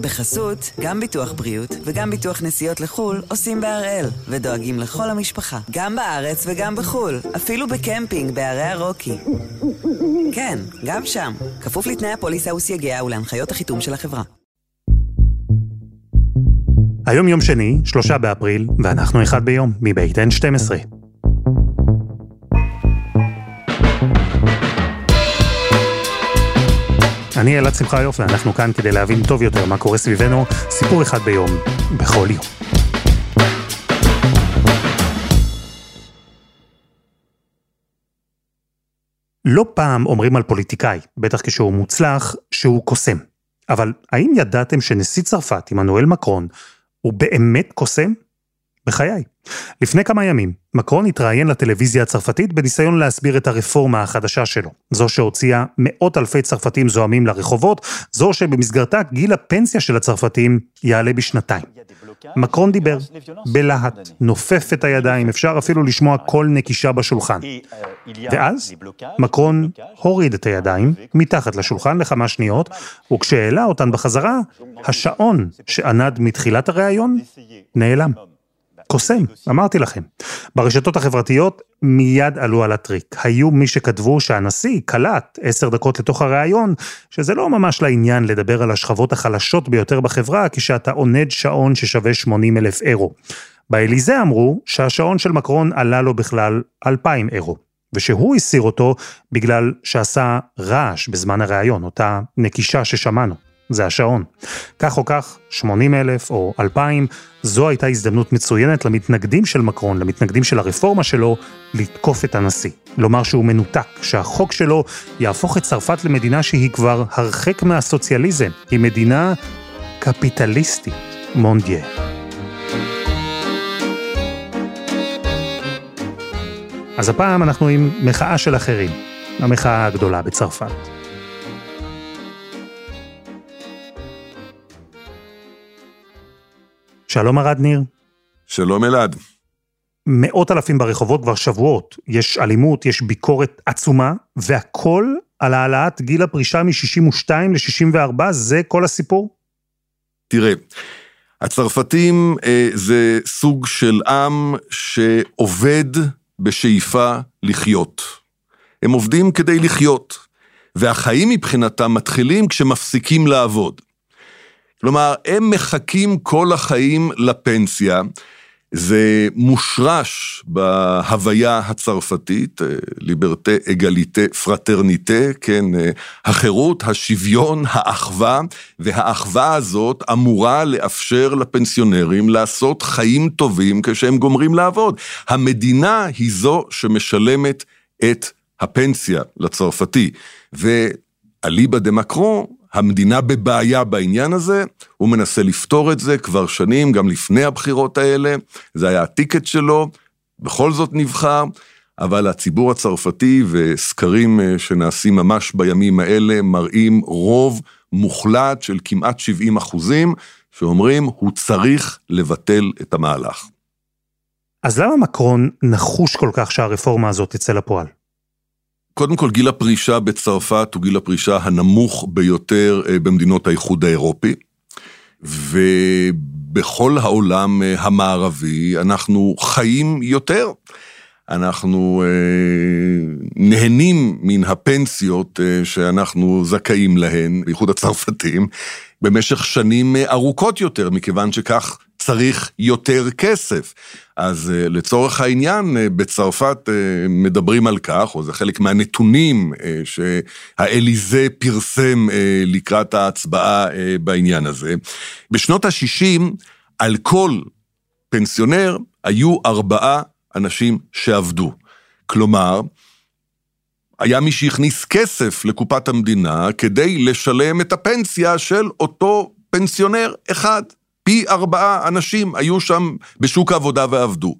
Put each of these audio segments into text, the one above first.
בחסות, גם ביטוח בריאות וגם ביטוח נסיעות לחו"ל עושים בהראל, ודואגים לכל המשפחה, גם בארץ וגם בחו"ל, אפילו בקמפינג בערי הרוקי. כן, גם שם, כפוף לתנאי הפוליסה וסייגיה ולהנחיות החיתום של החברה. היום יום שני, שלושה באפריל, ואנחנו אחד ביום, מבית N12. אני אלעד שמחיוף, ואנחנו כאן כדי להבין טוב יותר מה קורה סביבנו, סיפור אחד ביום, בכל יום. לא פעם אומרים על פוליטיקאי, בטח כשהוא מוצלח, שהוא קוסם. אבל האם ידעתם שנשיא צרפת, עמנואל מקרון, הוא באמת קוסם? בחיי. לפני כמה ימים, מקרון התראיין לטלוויזיה הצרפתית בניסיון להסביר את הרפורמה החדשה שלו. זו שהוציאה מאות אלפי צרפתים זועמים לרחובות, זו שבמסגרתה גיל הפנסיה של הצרפתים יעלה בשנתיים. מקרון דיבר, בלהט, נופף את הידיים, אפשר אפילו לשמוע קול נקישה בשולחן. ואז מקרון הוריד את הידיים מתחת לשולחן לכמה שניות, וכשהעלה אותן בחזרה, השעון שענד מתחילת הראיון נעלם. קוסם, אמרתי לכם. ברשתות החברתיות מיד עלו על הטריק. היו מי שכתבו שהנשיא קלט עשר דקות לתוך הראיון, שזה לא ממש לעניין לדבר על השכבות החלשות ביותר בחברה, כשאתה עונד שעון ששווה 80 אלף אירו. באליזה אמרו שהשעון של מקרון עלה לו בכלל 2,000 אירו. ושהוא הסיר אותו בגלל שעשה רעש בזמן הראיון, אותה נקישה ששמענו. זה השעון. כך או כך, 80 אלף או 2,000, זו הייתה הזדמנות מצוינת למתנגדים של מקרון, למתנגדים של הרפורמה שלו, לתקוף את הנשיא. לומר שהוא מנותק, שהחוק שלו יהפוך את צרפת למדינה שהיא כבר הרחק מהסוציאליזם, היא מדינה קפיטליסטית, מונדיה. אז הפעם אנחנו עם מחאה של אחרים, המחאה הגדולה בצרפת. שלום ארד ניר. שלום אלעד. מאות אלפים ברחובות כבר שבועות. יש אלימות, יש ביקורת עצומה, והכל על העלאת גיל הפרישה מ-62 ל-64, זה כל הסיפור? תראה, הצרפתים אה, זה סוג של עם שעובד בשאיפה לחיות. הם עובדים כדי לחיות, והחיים מבחינתם מתחילים כשמפסיקים לעבוד. כלומר, הם מחכים כל החיים לפנסיה. זה מושרש בהוויה הצרפתית, ליברטה, אגליטה, פרטרניטה, כן, החירות, השוויון, האחווה, והאחווה הזאת אמורה לאפשר לפנסיונרים לעשות חיים טובים כשהם גומרים לעבוד. המדינה היא זו שמשלמת את הפנסיה לצרפתי, ואליבא דה מקרון המדינה בבעיה בעניין הזה, הוא מנסה לפתור את זה כבר שנים, גם לפני הבחירות האלה, זה היה הטיקט שלו, בכל זאת נבחר, אבל הציבור הצרפתי וסקרים אה, שנעשים ממש בימים האלה מראים רוב מוחלט של כמעט 70 אחוזים, שאומרים הוא צריך לבטל את המהלך. אז למה מקרון נחוש כל כך שהרפורמה הזאת תצא לפועל? קודם כל, גיל הפרישה בצרפת הוא גיל הפרישה הנמוך ביותר אה, במדינות האיחוד האירופי, ובכל העולם אה, המערבי אנחנו חיים יותר. אנחנו אה, נהנים מן הפנסיות אה, שאנחנו זכאים להן, בייחוד הצרפתים, במשך שנים אה, ארוכות יותר, מכיוון שכך צריך יותר כסף. אז uh, לצורך העניין, uh, בצרפת uh, מדברים על כך, או זה חלק מהנתונים שהאליזה פרסם לקראת ההצבעה בעניין הזה. בשנות ה-60, על כל פנסיונר היו ארבעה אנשים שעבדו. כלומר, היה מי שהכניס כסף לקופת המדינה כדי לשלם את הפנסיה של אותו פנסיונר אחד. פי ארבעה אנשים היו שם בשוק העבודה ועבדו.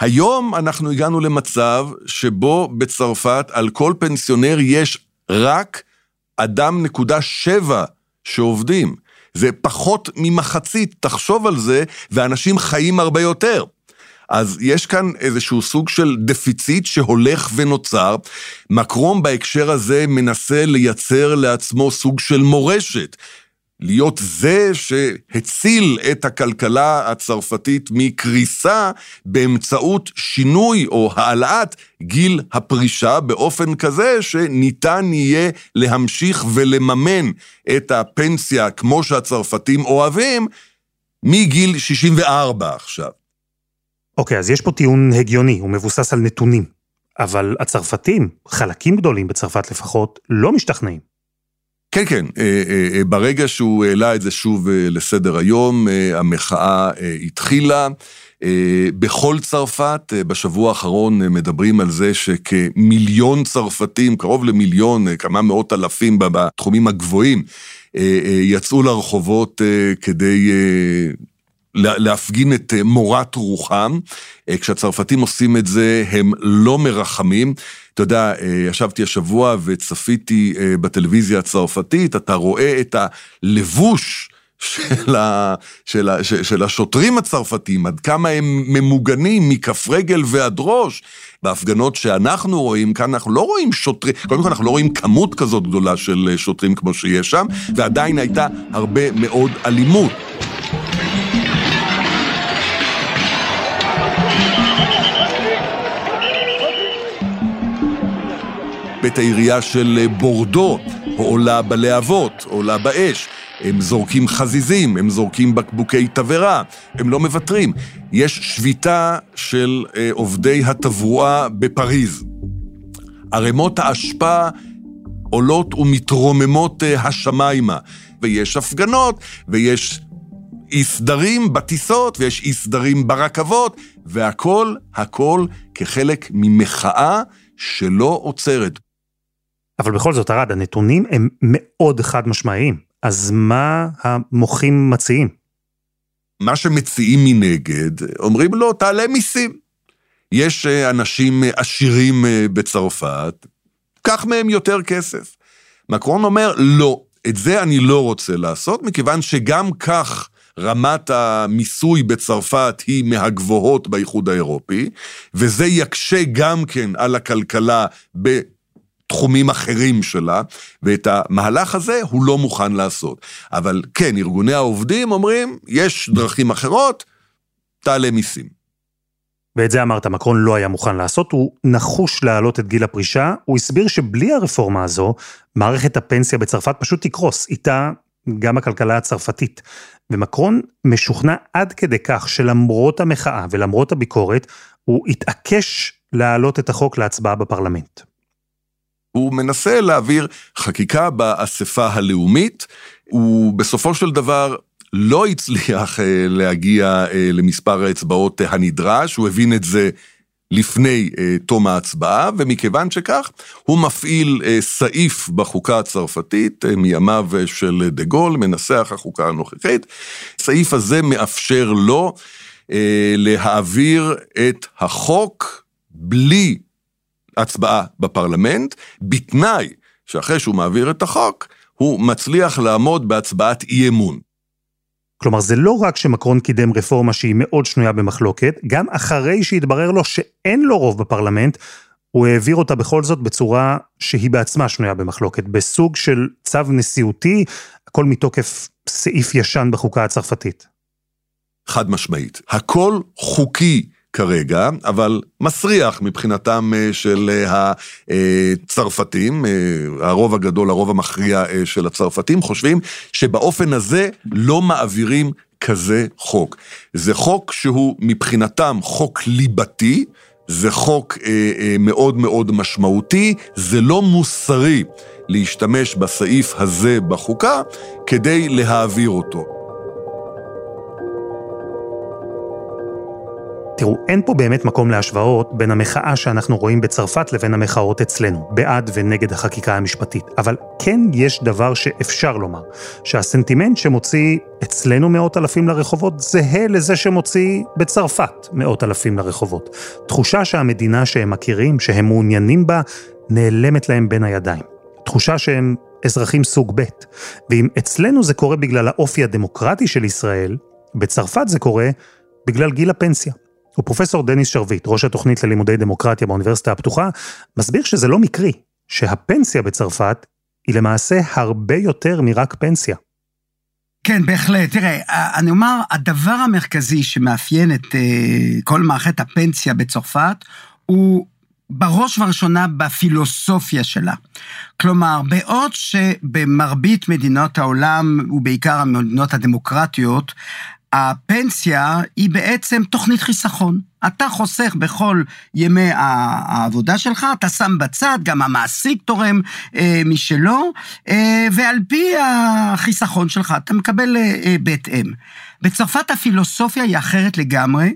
היום אנחנו הגענו למצב שבו בצרפת על כל פנסיונר יש רק אדם נקודה שבע שעובדים. זה פחות ממחצית, תחשוב על זה, ואנשים חיים הרבה יותר. אז יש כאן איזשהו סוג של דפיציט שהולך ונוצר. מקרום בהקשר הזה מנסה לייצר לעצמו סוג של מורשת. להיות זה שהציל את הכלכלה הצרפתית מקריסה באמצעות שינוי או העלאת גיל הפרישה באופן כזה שניתן יהיה להמשיך ולממן את הפנסיה כמו שהצרפתים אוהבים מגיל 64 עכשיו. אוקיי, okay, אז יש פה טיעון הגיוני, הוא מבוסס על נתונים. אבל הצרפתים, חלקים גדולים בצרפת לפחות, לא משתכנעים. כן, כן, אה, אה, אה, ברגע שהוא העלה את זה שוב לסדר היום, המחאה התחילה. בכל צרפת, בשבוע האחרון מדברים על זה שכמיליון צרפתים, קרוב למיליון, כמה מאות אלפים בתחומים הגבוהים, יצאו לרחובות כדי להפגין את מורת רוחם. כשהצרפתים עושים את זה, הם לא מרחמים. אתה יודע, אה, ישבתי השבוע וצפיתי אה, בטלוויזיה הצרפתית, אתה רואה את הלבוש של, ה, של, ה, של השוטרים הצרפתים, עד כמה הם ממוגנים מכף רגל ועד ראש. בהפגנות שאנחנו רואים, כאן אנחנו לא רואים שוטרים, קודם כל אנחנו לא רואים כמות כזאת גדולה של שוטרים כמו שיש שם, ועדיין הייתה הרבה מאוד אלימות. בית העירייה של אה, בורדו עולה בלהבות, עולה באש. הם זורקים חזיזים, הם זורקים בקבוקי תבערה, הם לא מוותרים. יש שביתה של אה, עובדי התברואה בפריז. ערימות האשפה עולות ומתרוממות אה, השמיימה, ויש הפגנות, ויש אי סדרים בטיסות, ויש אי סדרים ברכבות, והכל, הכל כחלק ממחאה שלא עוצרת. אבל בכל זאת, ארד, הנתונים הם מאוד חד משמעיים. אז מה המוחים מציעים? מה שמציעים מנגד, אומרים לו, תעלה מיסים. יש אה, אנשים אה, עשירים אה, בצרפת, קח מהם יותר כסף. מקרון אומר, לא, את זה אני לא רוצה לעשות, מכיוון שגם כך רמת המיסוי בצרפת היא מהגבוהות באיחוד האירופי, וזה יקשה גם כן על הכלכלה ב... תחומים אחרים שלה, ואת המהלך הזה הוא לא מוכן לעשות. אבל כן, ארגוני העובדים אומרים, יש דרכים אחרות, תעלה מיסים. ואת זה אמרת, מקרון לא היה מוכן לעשות, הוא נחוש להעלות את גיל הפרישה, הוא הסביר שבלי הרפורמה הזו, מערכת הפנסיה בצרפת פשוט תקרוס, איתה גם הכלכלה הצרפתית. ומקרון משוכנע עד כדי כך שלמרות המחאה ולמרות הביקורת, הוא התעקש להעלות את החוק להצבעה בפרלמנט. הוא מנסה להעביר חקיקה באספה הלאומית, הוא בסופו של דבר לא הצליח אה, להגיע אה, למספר האצבעות הנדרש, הוא הבין את זה לפני אה, תום ההצבעה, ומכיוון שכך, הוא מפעיל סעיף בחוקה הצרפתית מימיו של דה גול, מנסח החוקה הנוכחית. הסעיף הזה מאפשר לו להעביר את החוק בלי הצבעה בפרלמנט, בתנאי שאחרי שהוא מעביר את החוק, הוא מצליח לעמוד בהצבעת אי אמון. כלומר, זה לא רק שמקרון קידם רפורמה שהיא מאוד שנויה במחלוקת, גם אחרי שהתברר לו שאין לו רוב בפרלמנט, הוא העביר אותה בכל זאת בצורה שהיא בעצמה שנויה במחלוקת, בסוג של צו נשיאותי, הכל מתוקף סעיף ישן בחוקה הצרפתית. חד משמעית. הכל חוקי כרגע, אבל מסריח מבחינתם אה, של אה, הצרפתים, אה, הרוב הגדול, הרוב המכריע של הצרפתים, חושבים שבאופן הזה לא מעבירים כזה חוק. זה חוק שהוא מבחינתם חוק ליבתי, זה חוק אה, אה, מאוד מאוד משמעותי, זה לא מוסרי להשתמש בסעיף הזה בחוקה כדי להעביר אותו. תראו, אין פה באמת מקום להשוואות בין המחאה שאנחנו רואים בצרפת לבין המחאות אצלנו, בעד ונגד החקיקה המשפטית. אבל כן יש דבר שאפשר לומר, שהסנטימנט שמוציא אצלנו מאות אלפים לרחובות זהה לזה שמוציא בצרפת מאות אלפים לרחובות. תחושה שהמדינה שהם מכירים, שהם מעוניינים בה, נעלמת להם בין הידיים. תחושה שהם אזרחים סוג ב', ואם אצלנו זה קורה בגלל האופי הדמוקרטי של ישראל, בצרפת זה קורה בגלל גיל הפנסיה. ופרופסור דניס שרביט, ראש התוכנית ללימודי דמוקרטיה באוניברסיטה הפתוחה, מסביר שזה לא מקרי, שהפנסיה בצרפת היא למעשה הרבה יותר מרק פנסיה. כן, בהחלט. תראה, אני אומר, הדבר המרכזי שמאפיין את כל מערכת הפנסיה בצרפת, הוא בראש ובראשונה בפילוסופיה שלה. כלומר, בעוד שבמרבית מדינות העולם, ובעיקר המדינות הדמוקרטיות, הפנסיה היא בעצם תוכנית חיסכון. אתה חוסך בכל ימי העבודה שלך, אתה שם בצד, גם המעסיק תורם אה, משלו, אה, ועל פי החיסכון שלך אתה מקבל אה, אה, בהתאם. בצרפת הפילוסופיה היא אחרת לגמרי.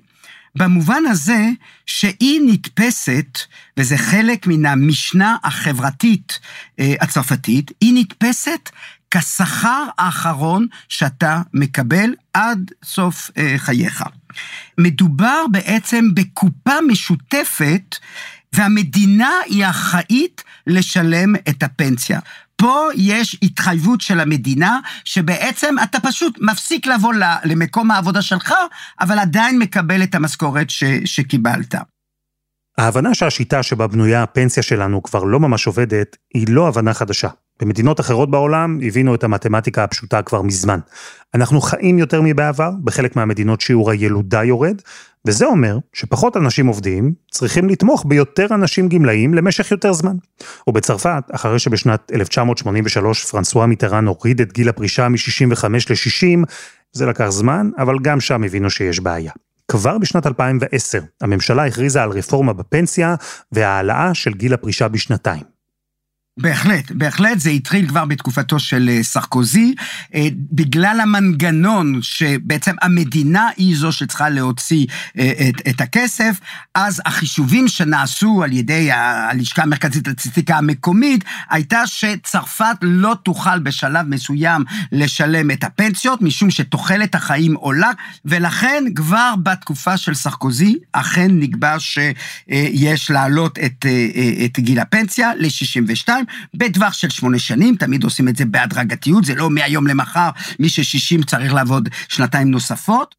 במובן הזה שהיא נתפסת, וזה חלק מן המשנה החברתית אה, הצרפתית, היא נתפסת כשכר האחרון שאתה מקבל עד סוף אה, חייך. מדובר בעצם בקופה משותפת, והמדינה היא אחראית לשלם את הפנסיה. פה יש התחייבות של המדינה, שבעצם אתה פשוט מפסיק לבוא למקום העבודה שלך, אבל עדיין מקבל את המשכורת שקיבלת. ההבנה שהשיטה שבה בנויה הפנסיה שלנו כבר לא ממש עובדת, היא לא הבנה חדשה. במדינות אחרות בעולם הבינו את המתמטיקה הפשוטה כבר מזמן. אנחנו חיים יותר מבעבר, בחלק מהמדינות שיעור הילודה יורד, וזה אומר שפחות אנשים עובדים צריכים לתמוך ביותר אנשים גמלאים למשך יותר זמן. ובצרפת, אחרי שבשנת 1983 פרנסואה מיטרן הוריד את גיל הפרישה מ-65 ל-60, זה לקח זמן, אבל גם שם הבינו שיש בעיה. כבר בשנת 2010, הממשלה הכריזה על רפורמה בפנסיה והעלאה של גיל הפרישה בשנתיים. בהחלט, בהחלט, זה התחיל כבר בתקופתו של אה, סרקוזי, אה, בגלל המנגנון שבעצם המדינה היא זו שצריכה להוציא אה, את, את הכסף, אז החישובים שנעשו על ידי הלשכה המרכזית לסטטיסטיקה המקומית, הייתה שצרפת לא תוכל בשלב מסוים לשלם את הפנסיות, משום שתוחלת החיים עולה, ולכן כבר בתקופה של סרקוזי, אכן נקבע שיש להעלות את, את גיל הפנסיה ל-62. בטווח של שמונה שנים, תמיד עושים את זה בהדרגתיות, זה לא מהיום למחר, מי ש-60 צריך לעבוד שנתיים נוספות.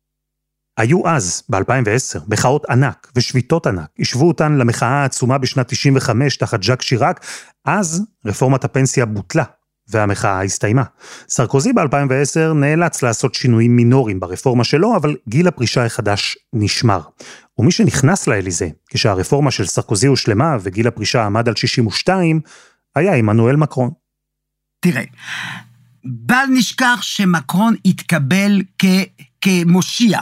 היו אז, ב-2010, מחאות ענק ושביתות ענק. השוו אותן למחאה העצומה בשנת 95 תחת ז'אק שיראק. אז רפורמת הפנסיה בוטלה, והמחאה הסתיימה. סרקוזי ב-2010 נאלץ לעשות שינויים מינוריים ברפורמה שלו, אבל גיל הפרישה החדש נשמר. ומי שנכנס לאליזה, כשהרפורמה של סרקוזי הושלמה וגיל הפרישה עמד על 62, היה עמנואל מקרון. תראה, בל נשכח שמקרון התקבל כ- כמושיע.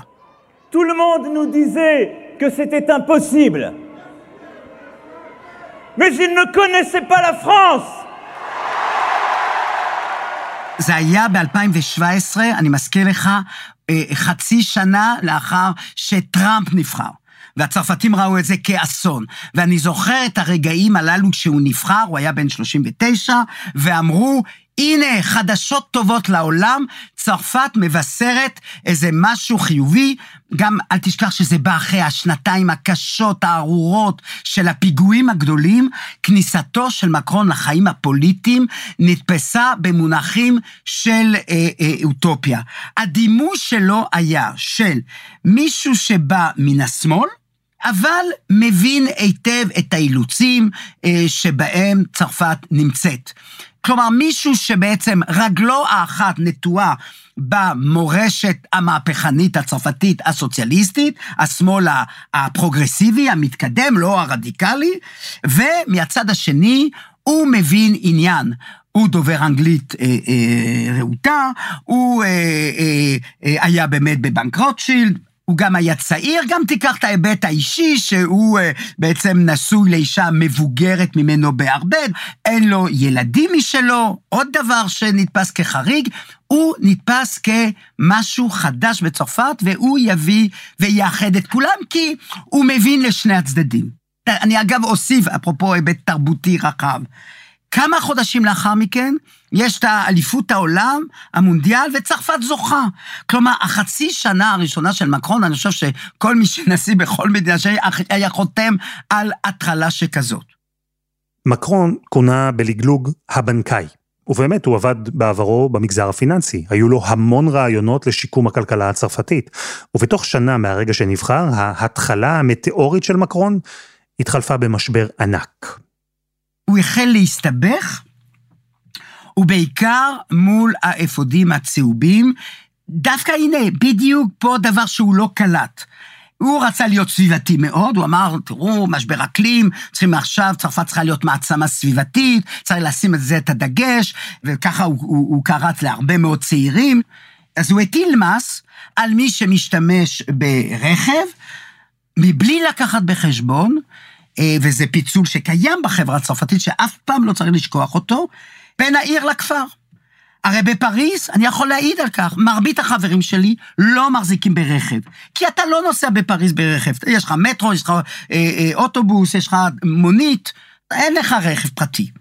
Tout le monde nous disait que c'était impossible. Mais il ne connaissait pas la France. זה היה ב-2017, אני מזכיר לך, אה, חצי שנה לאחר שטראמפ נבחר. והצרפתים ראו את זה כאסון. ואני זוכר את הרגעים הללו כשהוא נבחר, הוא היה בן 39, ואמרו, הנה, חדשות טובות לעולם, צרפת מבשרת איזה משהו חיובי. גם אל תשכח שזה בא אחרי השנתיים הקשות, הארורות של הפיגועים הגדולים. כניסתו של מקרון לחיים הפוליטיים נתפסה במונחים של אה, אה, אוטופיה. הדימוי שלו היה של מישהו שבא מן השמאל, אבל מבין היטב את האילוצים אה, שבהם צרפת נמצאת. כלומר, מישהו שבעצם רגלו האחת נטועה במורשת המהפכנית הצרפתית הסוציאליסטית, השמאל הפרוגרסיבי, המתקדם, לא הרדיקלי, ומהצד השני, הוא מבין עניין. הוא דובר אנגלית אה, אה, רהוטה, הוא אה, אה, אה, היה באמת בבנק רוטשילד, הוא גם היה צעיר, גם תיקח את ההיבט האישי, שהוא uh, בעצם נשוי לאישה מבוגרת ממנו בהרבה, אין לו ילדים משלו, עוד דבר שנתפס כחריג, הוא נתפס כמשהו חדש בצרפת, והוא יביא ויאחד את כולם, כי הוא מבין לשני הצדדים. אני אגב אוסיף, אפרופו היבט תרבותי רחב, כמה חודשים לאחר מכן, יש את האליפות העולם, המונדיאל, וצרפת זוכה. כלומר, החצי שנה הראשונה של מקרון, אני חושב שכל מי שנשיא בכל מדינה שהיה חותם על התחלה שכזאת. מקרון כונה בלגלוג הבנקאי. ובאמת, הוא עבד בעברו במגזר הפיננסי. היו לו המון רעיונות לשיקום הכלכלה הצרפתית. ובתוך שנה מהרגע שנבחר, ההתחלה המטאורית של מקרון התחלפה במשבר ענק. הוא החל להסתבך, ובעיקר מול האפודים הצהובים. דווקא הנה, בדיוק פה דבר שהוא לא קלט. הוא רצה להיות סביבתי מאוד, הוא אמר, תראו, משבר אקלים, צריכים עכשיו, צרפת צריכה להיות מעצמה סביבתית, צריך לשים את זה את הדגש, וככה הוא, הוא, הוא קרץ להרבה מאוד צעירים. אז הוא הטיל מס על מי שמשתמש ברכב, מבלי לקחת בחשבון, אה, וזה פיצול שקיים בחברה הצרפתית, שאף פעם לא צריך לשכוח אותו, בין העיר לכפר. הרי בפריז, אני יכול להעיד על כך, מרבית החברים שלי לא מחזיקים ברכב. כי אתה לא נוסע בפריז ברכב. יש לך מטרו, יש לך אה, אה, אוטובוס, יש לך מונית, אין לך רכב פרטי.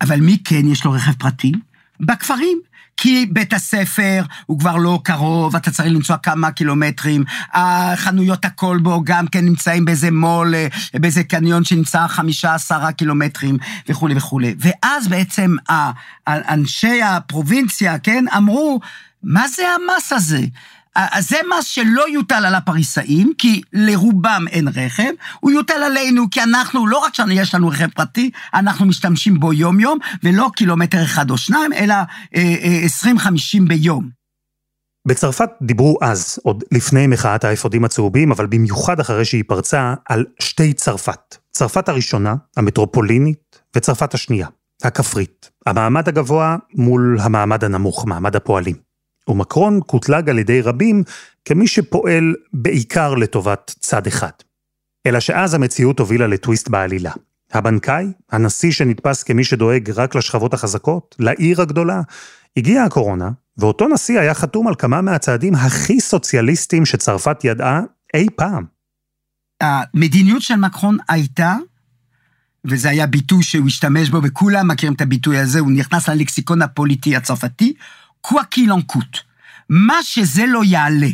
אבל מי כן יש לו רכב פרטי? בכפרים. כי בית הספר הוא כבר לא קרוב, אתה צריך לנסוע כמה קילומטרים, החנויות הכל בו גם כן נמצאים באיזה מו"ל, אה, באיזה קניון שנמצא חמישה עשרה קילומטרים וכולי וכולי. ואז בעצם אנשי הפרובינציה, כן, אמרו, מה זה המס הזה? אז זה מס שלא יוטל על הפריסאים, כי לרובם אין רכב, הוא יוטל עלינו, כי אנחנו, לא רק שיש לנו רכב פרטי, אנחנו משתמשים בו יום-יום, ולא קילומטר אחד או שניים, אלא אה, אה, 20-50 ביום. בצרפת דיברו אז, עוד לפני מחאת האפודים הצהובים, אבל במיוחד אחרי שהיא פרצה, על שתי צרפת. צרפת הראשונה, המטרופולינית, וצרפת השנייה, הכפרית. המעמד הגבוה מול המעמד הנמוך, מעמד הפועלים. ומקרון קוטלג על ידי רבים כמי שפועל בעיקר לטובת צד אחד. אלא שאז המציאות הובילה לטוויסט בעלילה. הבנקאי, הנשיא שנתפס כמי שדואג רק לשכבות החזקות, לעיר הגדולה, הגיעה הקורונה, ואותו נשיא היה חתום על כמה מהצעדים הכי סוציאליסטיים שצרפת ידעה אי פעם. המדיניות של מקרון הייתה, וזה היה ביטוי שהוא השתמש בו, וכולם מכירים את הביטוי הזה, הוא נכנס ללקסיקון הפוליטי הצרפתי, quoi qu'il en. מה שזה לא יעלה.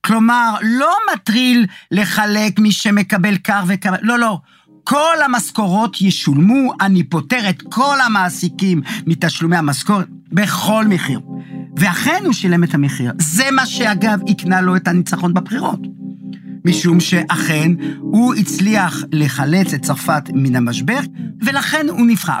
כלומר, לא מטריל לחלק מי שמקבל קר וכר, לא, לא. כל המשכורות ישולמו, אני פוטר את כל המעסיקים מתשלומי המשכורת בכל מחיר. ואכן הוא שילם את המחיר. זה מה שאגב הקנה לו את הניצחון בבחירות. משום שאכן הוא הצליח לחלץ את צרפת מן המשבר, ולכן הוא נבחר.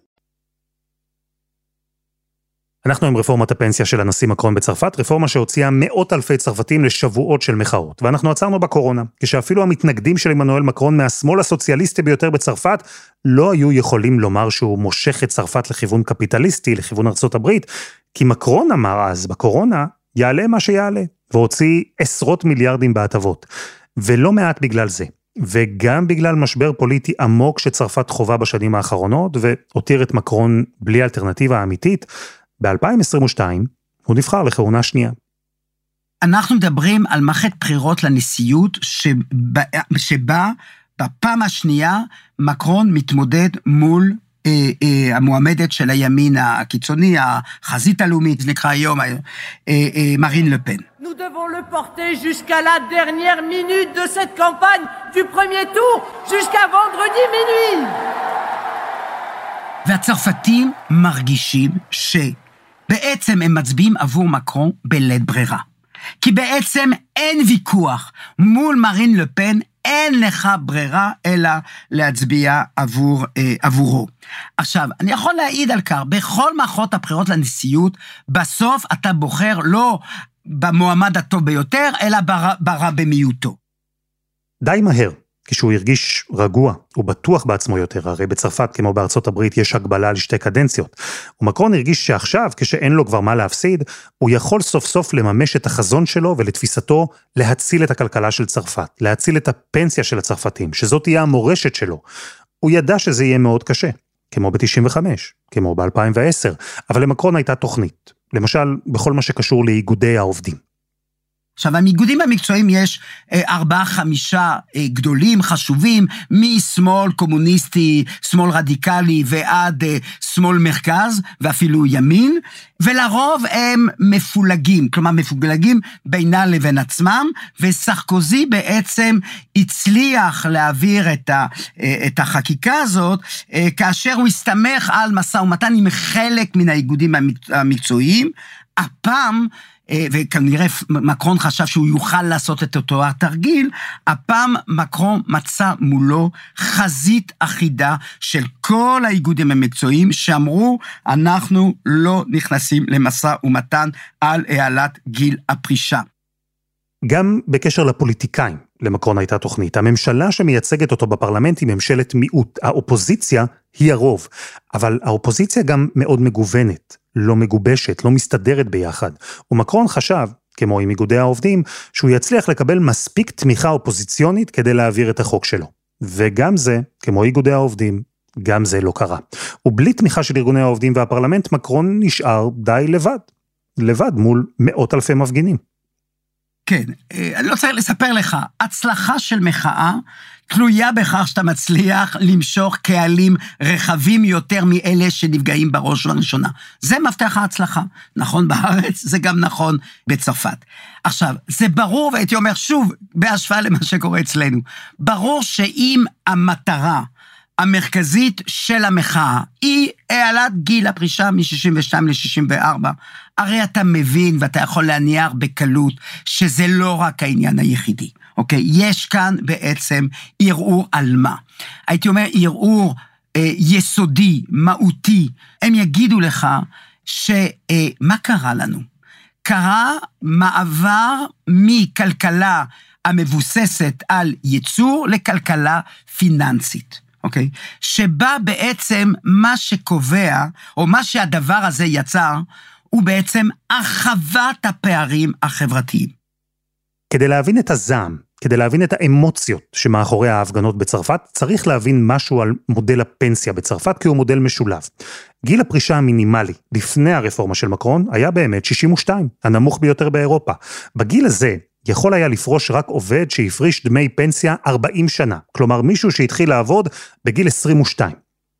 אנחנו עם רפורמת הפנסיה של הנשיא מקרון בצרפת, רפורמה שהוציאה מאות אלפי צרפתים לשבועות של מחאות. ואנחנו עצרנו בקורונה, כשאפילו המתנגדים של עמנואל מקרון מהשמאל הסוציאליסטי ביותר בצרפת, לא היו יכולים לומר שהוא מושך את צרפת לכיוון קפיטליסטי, לכיוון ארצות הברית, כי מקרון אמר אז, בקורונה, יעלה מה שיעלה, והוציא עשרות מיליארדים בהטבות. ולא מעט בגלל זה. וגם בגלל משבר פוליטי עמוק שצרפת חווה בשנים האחרונות, והותיר את מקרון בלי אלטרנטיבה אמיתית, ב-2022 הוא נבחר לכהונה שנייה. אנחנו מדברים על מערכת בחירות לנשיאות, שבה, שבה בפעם השנייה מקרון מתמודד מול אה, אה, המועמדת של הימין הקיצוני, החזית הלאומית, זה נקרא היום אה, אה, מרין לפן. Nous devons le porter jusqu'à la dernière minute de cette campagne du premier tour, jusqu'à vendredi minuit. והצרפתים מרגישים ש... בעצם הם מצביעים עבור מקרון בלית ברירה. כי בעצם אין ויכוח מול מרין לפן, אין לך ברירה אלא להצביע עבור, אה, עבורו. עכשיו, אני יכול להעיד על כך, בכל מערכות הבחירות לנשיאות, בסוף אתה בוחר לא במועמד הטוב ביותר, אלא ברע, ברע במיעוטו. די מהר, כשהוא הרגיש רגוע, הוא בטוח בעצמו יותר, הרי בצרפת כמו בארצות הברית יש הגבלה לשתי קדנציות. ומקרון הרגיש שעכשיו, כשאין לו כבר מה להפסיד, הוא יכול סוף סוף לממש את החזון שלו ולתפיסתו להציל את הכלכלה של צרפת, להציל את הפנסיה של הצרפתים, שזאת תהיה המורשת שלו. הוא ידע שזה יהיה מאוד קשה, כמו ב-95, כמו ב-2010, אבל למקרון הייתה תוכנית, למשל בכל מה שקשור לאיגודי העובדים. עכשיו, המאיגודים המקצועיים יש אה, ארבעה, חמישה אה, גדולים, חשובים, משמאל קומוניסטי, שמאל רדיקלי ועד אה, שמאל מרכז, ואפילו ימין, ולרוב הם מפולגים, כלומר מפולגים בינם לבין עצמם, וסרקוזי בעצם הצליח להעביר את, ה, את החקיקה הזאת, כאשר הוא הסתמך על משא ומתן עם חלק מן האיגודים המקצועיים. הפעם וכנראה מקרון חשב שהוא יוכל לעשות את אותו התרגיל, הפעם מקרון מצא מולו חזית אחידה של כל האיגודים המקצועיים שאמרו, אנחנו לא נכנסים למשא ומתן על העלאת גיל הפרישה. גם בקשר לפוליטיקאים, למקרון הייתה תוכנית. הממשלה שמייצגת אותו בפרלמנט היא ממשלת מיעוט. האופוזיציה היא הרוב, אבל האופוזיציה גם מאוד מגוונת. לא מגובשת, לא מסתדרת ביחד. ומקרון חשב, כמו עם איגודי העובדים, שהוא יצליח לקבל מספיק תמיכה אופוזיציונית כדי להעביר את החוק שלו. וגם זה, כמו איגודי העובדים, גם זה לא קרה. ובלי תמיכה של ארגוני העובדים והפרלמנט, מקרון נשאר די לבד. לבד מול מאות אלפי מפגינים. כן, אה, אני לא צריך לספר לך, הצלחה של מחאה תלויה בכך שאתה מצליח למשוך קהלים רחבים יותר מאלה שנפגעים בראש ובראשונה. זה מפתח ההצלחה. נכון בארץ, זה גם נכון בצרפת. עכשיו, זה ברור, והייתי אומר שוב, בהשוואה למה שקורה אצלנו, ברור שאם המטרה המרכזית של המחאה היא העלאת גיל הפרישה מ-62 ל-64, הרי אתה מבין ואתה יכול להניח בקלות שזה לא רק העניין היחידי. אוקיי? יש כאן בעצם ערעור על מה. הייתי אומר ערעור אה, יסודי, מהותי. הם יגידו לך שמה אה, קרה לנו? קרה מעבר מכלכלה המבוססת על ייצור לכלכלה פיננסית. אוקיי? שבה בעצם מה שקובע, או מה שהדבר הזה יצר, הוא בעצם הרחבת הפערים החברתיים. כדי להבין את הזעם, כדי להבין את האמוציות שמאחורי ההפגנות בצרפת, צריך להבין משהו על מודל הפנסיה בצרפת, כי הוא מודל משולב. גיל הפרישה המינימלי לפני הרפורמה של מקרון היה באמת 62, הנמוך ביותר באירופה. בגיל הזה יכול היה לפרוש רק עובד שהפריש דמי פנסיה 40 שנה, כלומר מישהו שהתחיל לעבוד בגיל 22.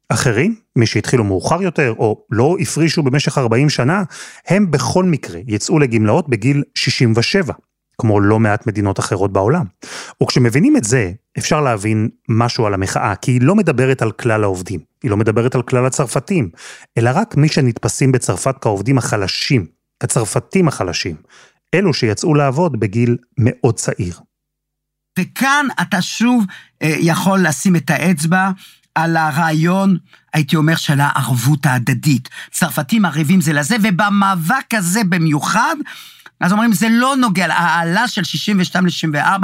אחרים, מי שהתחילו מאוחר יותר, או לא הפרישו במשך 40 שנה, הם בכל מקרה יצאו לגמלאות בגיל 67. כמו לא מעט מדינות אחרות בעולם. וכשמבינים את זה, אפשר להבין משהו על המחאה, כי היא לא מדברת על כלל העובדים, היא לא מדברת על כלל הצרפתים, אלא רק מי שנתפסים בצרפת כעובדים החלשים, כצרפתים החלשים, אלו שיצאו לעבוד בגיל מאוד צעיר. וכאן אתה שוב אה, יכול לשים את האצבע על הרעיון, הייתי אומר, של הערבות ההדדית. צרפתים ערבים זה לזה, ובמאבק הזה במיוחד, אז אומרים, זה לא נוגע, העלה של 62 ל-64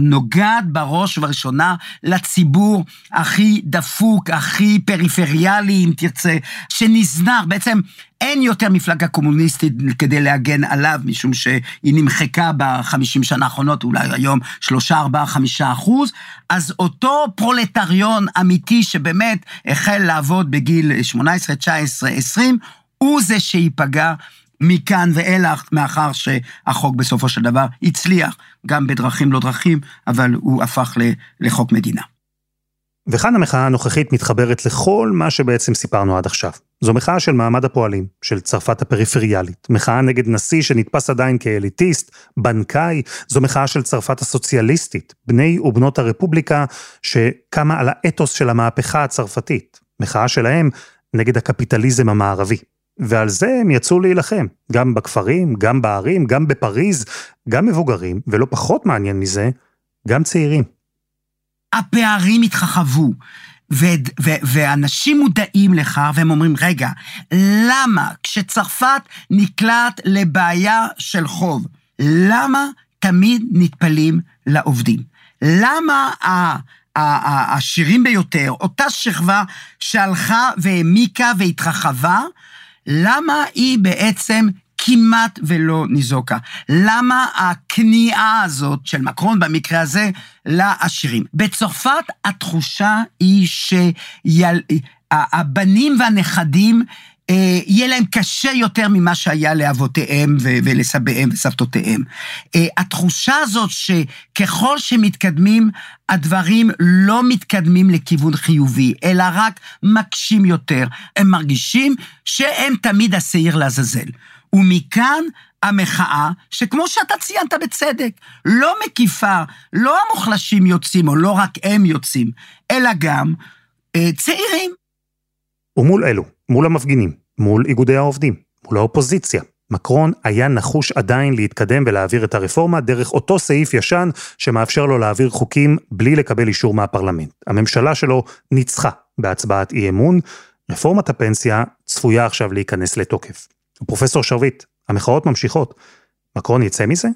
נוגעת בראש ובראשונה לציבור הכי דפוק, הכי פריפריאלי, אם תרצה, שנזנח. בעצם אין יותר מפלגה קומוניסטית כדי להגן עליו, משום שהיא נמחקה בחמישים שנה האחרונות, אולי היום שלושה, ארבעה, חמישה אחוז. אז אותו פרולטריון אמיתי שבאמת החל לעבוד בגיל 18, 19, 20, הוא זה שייפגע מכאן ואילך, מאחר שהחוק בסופו של דבר הצליח, גם בדרכים לא דרכים, אבל הוא הפך לחוק מדינה. וכאן המחאה הנוכחית מתחברת לכל מה שבעצם סיפרנו עד עכשיו. זו מחאה של מעמד הפועלים, של צרפת הפריפריאלית. מחאה נגד נשיא שנתפס עדיין כאליטיסט, בנקאי, זו מחאה של צרפת הסוציאליסטית, בני ובנות הרפובליקה, שקמה על האתוס של המהפכה הצרפתית. מחאה שלהם נגד הקפיטליזם המערבי. ועל זה הם יצאו להילחם, גם בכפרים, גם בערים, גם בפריז, גם מבוגרים, ולא פחות מעניין מזה, גם צעירים. הפערים התרחבו, ואנשים מודעים לכך, והם אומרים, רגע, למה כשצרפת נקלט לבעיה של חוב, למה תמיד נטפלים לעובדים? למה העשירים ביותר, אותה שכבה שהלכה והעמיקה והתרחבה, למה היא בעצם כמעט ולא ניזוקה? למה הכניעה הזאת של מקרון במקרה הזה לעשירים? בצרפת התחושה היא שהבנים והנכדים יהיה להם קשה יותר ממה שהיה לאבותיהם ולסביהם וסבתותיהם. אה, התחושה הזאת שככל שמתקדמים, הדברים לא מתקדמים לכיוון חיובי, אלא רק מקשים יותר. הם מרגישים שהם תמיד השעיר לעזאזל. ומכאן המחאה, שכמו שאתה ציינת בצדק, לא מקיפה, לא המוחלשים יוצאים, או לא רק הם יוצאים, אלא גם אה, צעירים. ומול אלו, מול המפגינים, מול איגודי העובדים, מול האופוזיציה, מקרון היה נחוש עדיין להתקדם ולהעביר את הרפורמה דרך אותו סעיף ישן שמאפשר לו להעביר חוקים בלי לקבל אישור מהפרלמנט. הממשלה שלו ניצחה בהצבעת אי אמון, רפורמת הפנסיה צפויה עכשיו להיכנס לתוקף. פרופסור שרביט, המחאות ממשיכות. מקרון יצא מזה?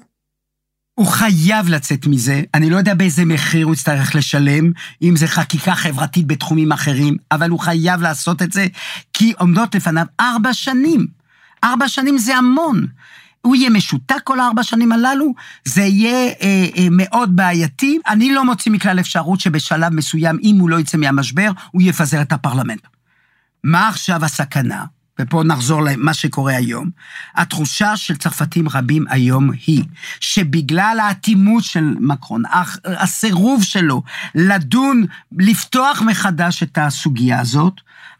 הוא חייב לצאת מזה, אני לא יודע באיזה מחיר הוא יצטרך לשלם, אם זה חקיקה חברתית בתחומים אחרים, אבל הוא חייב לעשות את זה, כי עומדות לפניו ארבע שנים. ארבע שנים זה המון. הוא יהיה משותק כל הארבע שנים הללו, זה יהיה אה, אה, מאוד בעייתי. אני לא מוציא מכלל אפשרות שבשלב מסוים, אם הוא לא יצא מהמשבר, הוא יפזר את הפרלמנט. מה עכשיו הסכנה? ופה נחזור למה שקורה היום, התחושה של צרפתים רבים היום היא שבגלל האטימות של מקרון, הסירוב שלו לדון, לפתוח מחדש את הסוגיה הזאת,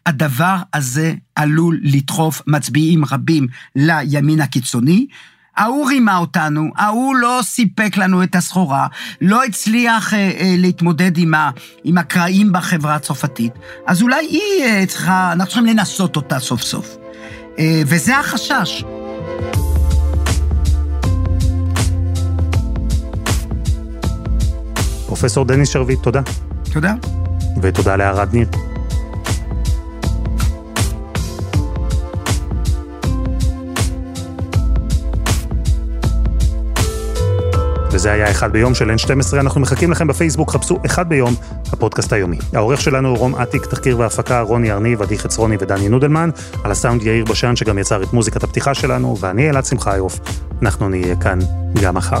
הדבר הזה עלול לדחוף מצביעים רבים לימין הקיצוני, ההוא רימה אותנו, ההוא לא סיפק לנו את הסחורה, לא הצליח אה, אה, להתמודד עם, ה, עם הקרעים בחברה הצרפתית, אז אולי היא אה, צריכה, אנחנו צריכים לנסות אותה סוף סוף. אה, וזה החשש. פרופסור דניס שרביט, תודה. תודה. ותודה לערד ניר. וזה היה אחד ביום של N12, אנחנו מחכים לכם בפייסבוק, חפשו אחד ביום, הפודקאסט היומי. העורך שלנו רום אטיק, תחקיר והפקה, רוני ארניב, עדי חצרוני ודני נודלמן, על הסאונד יאיר בשן שגם יצר את מוזיקת הפתיחה שלנו, ואני אלעד שמחיוף, אנחנו נהיה כאן גם מחר.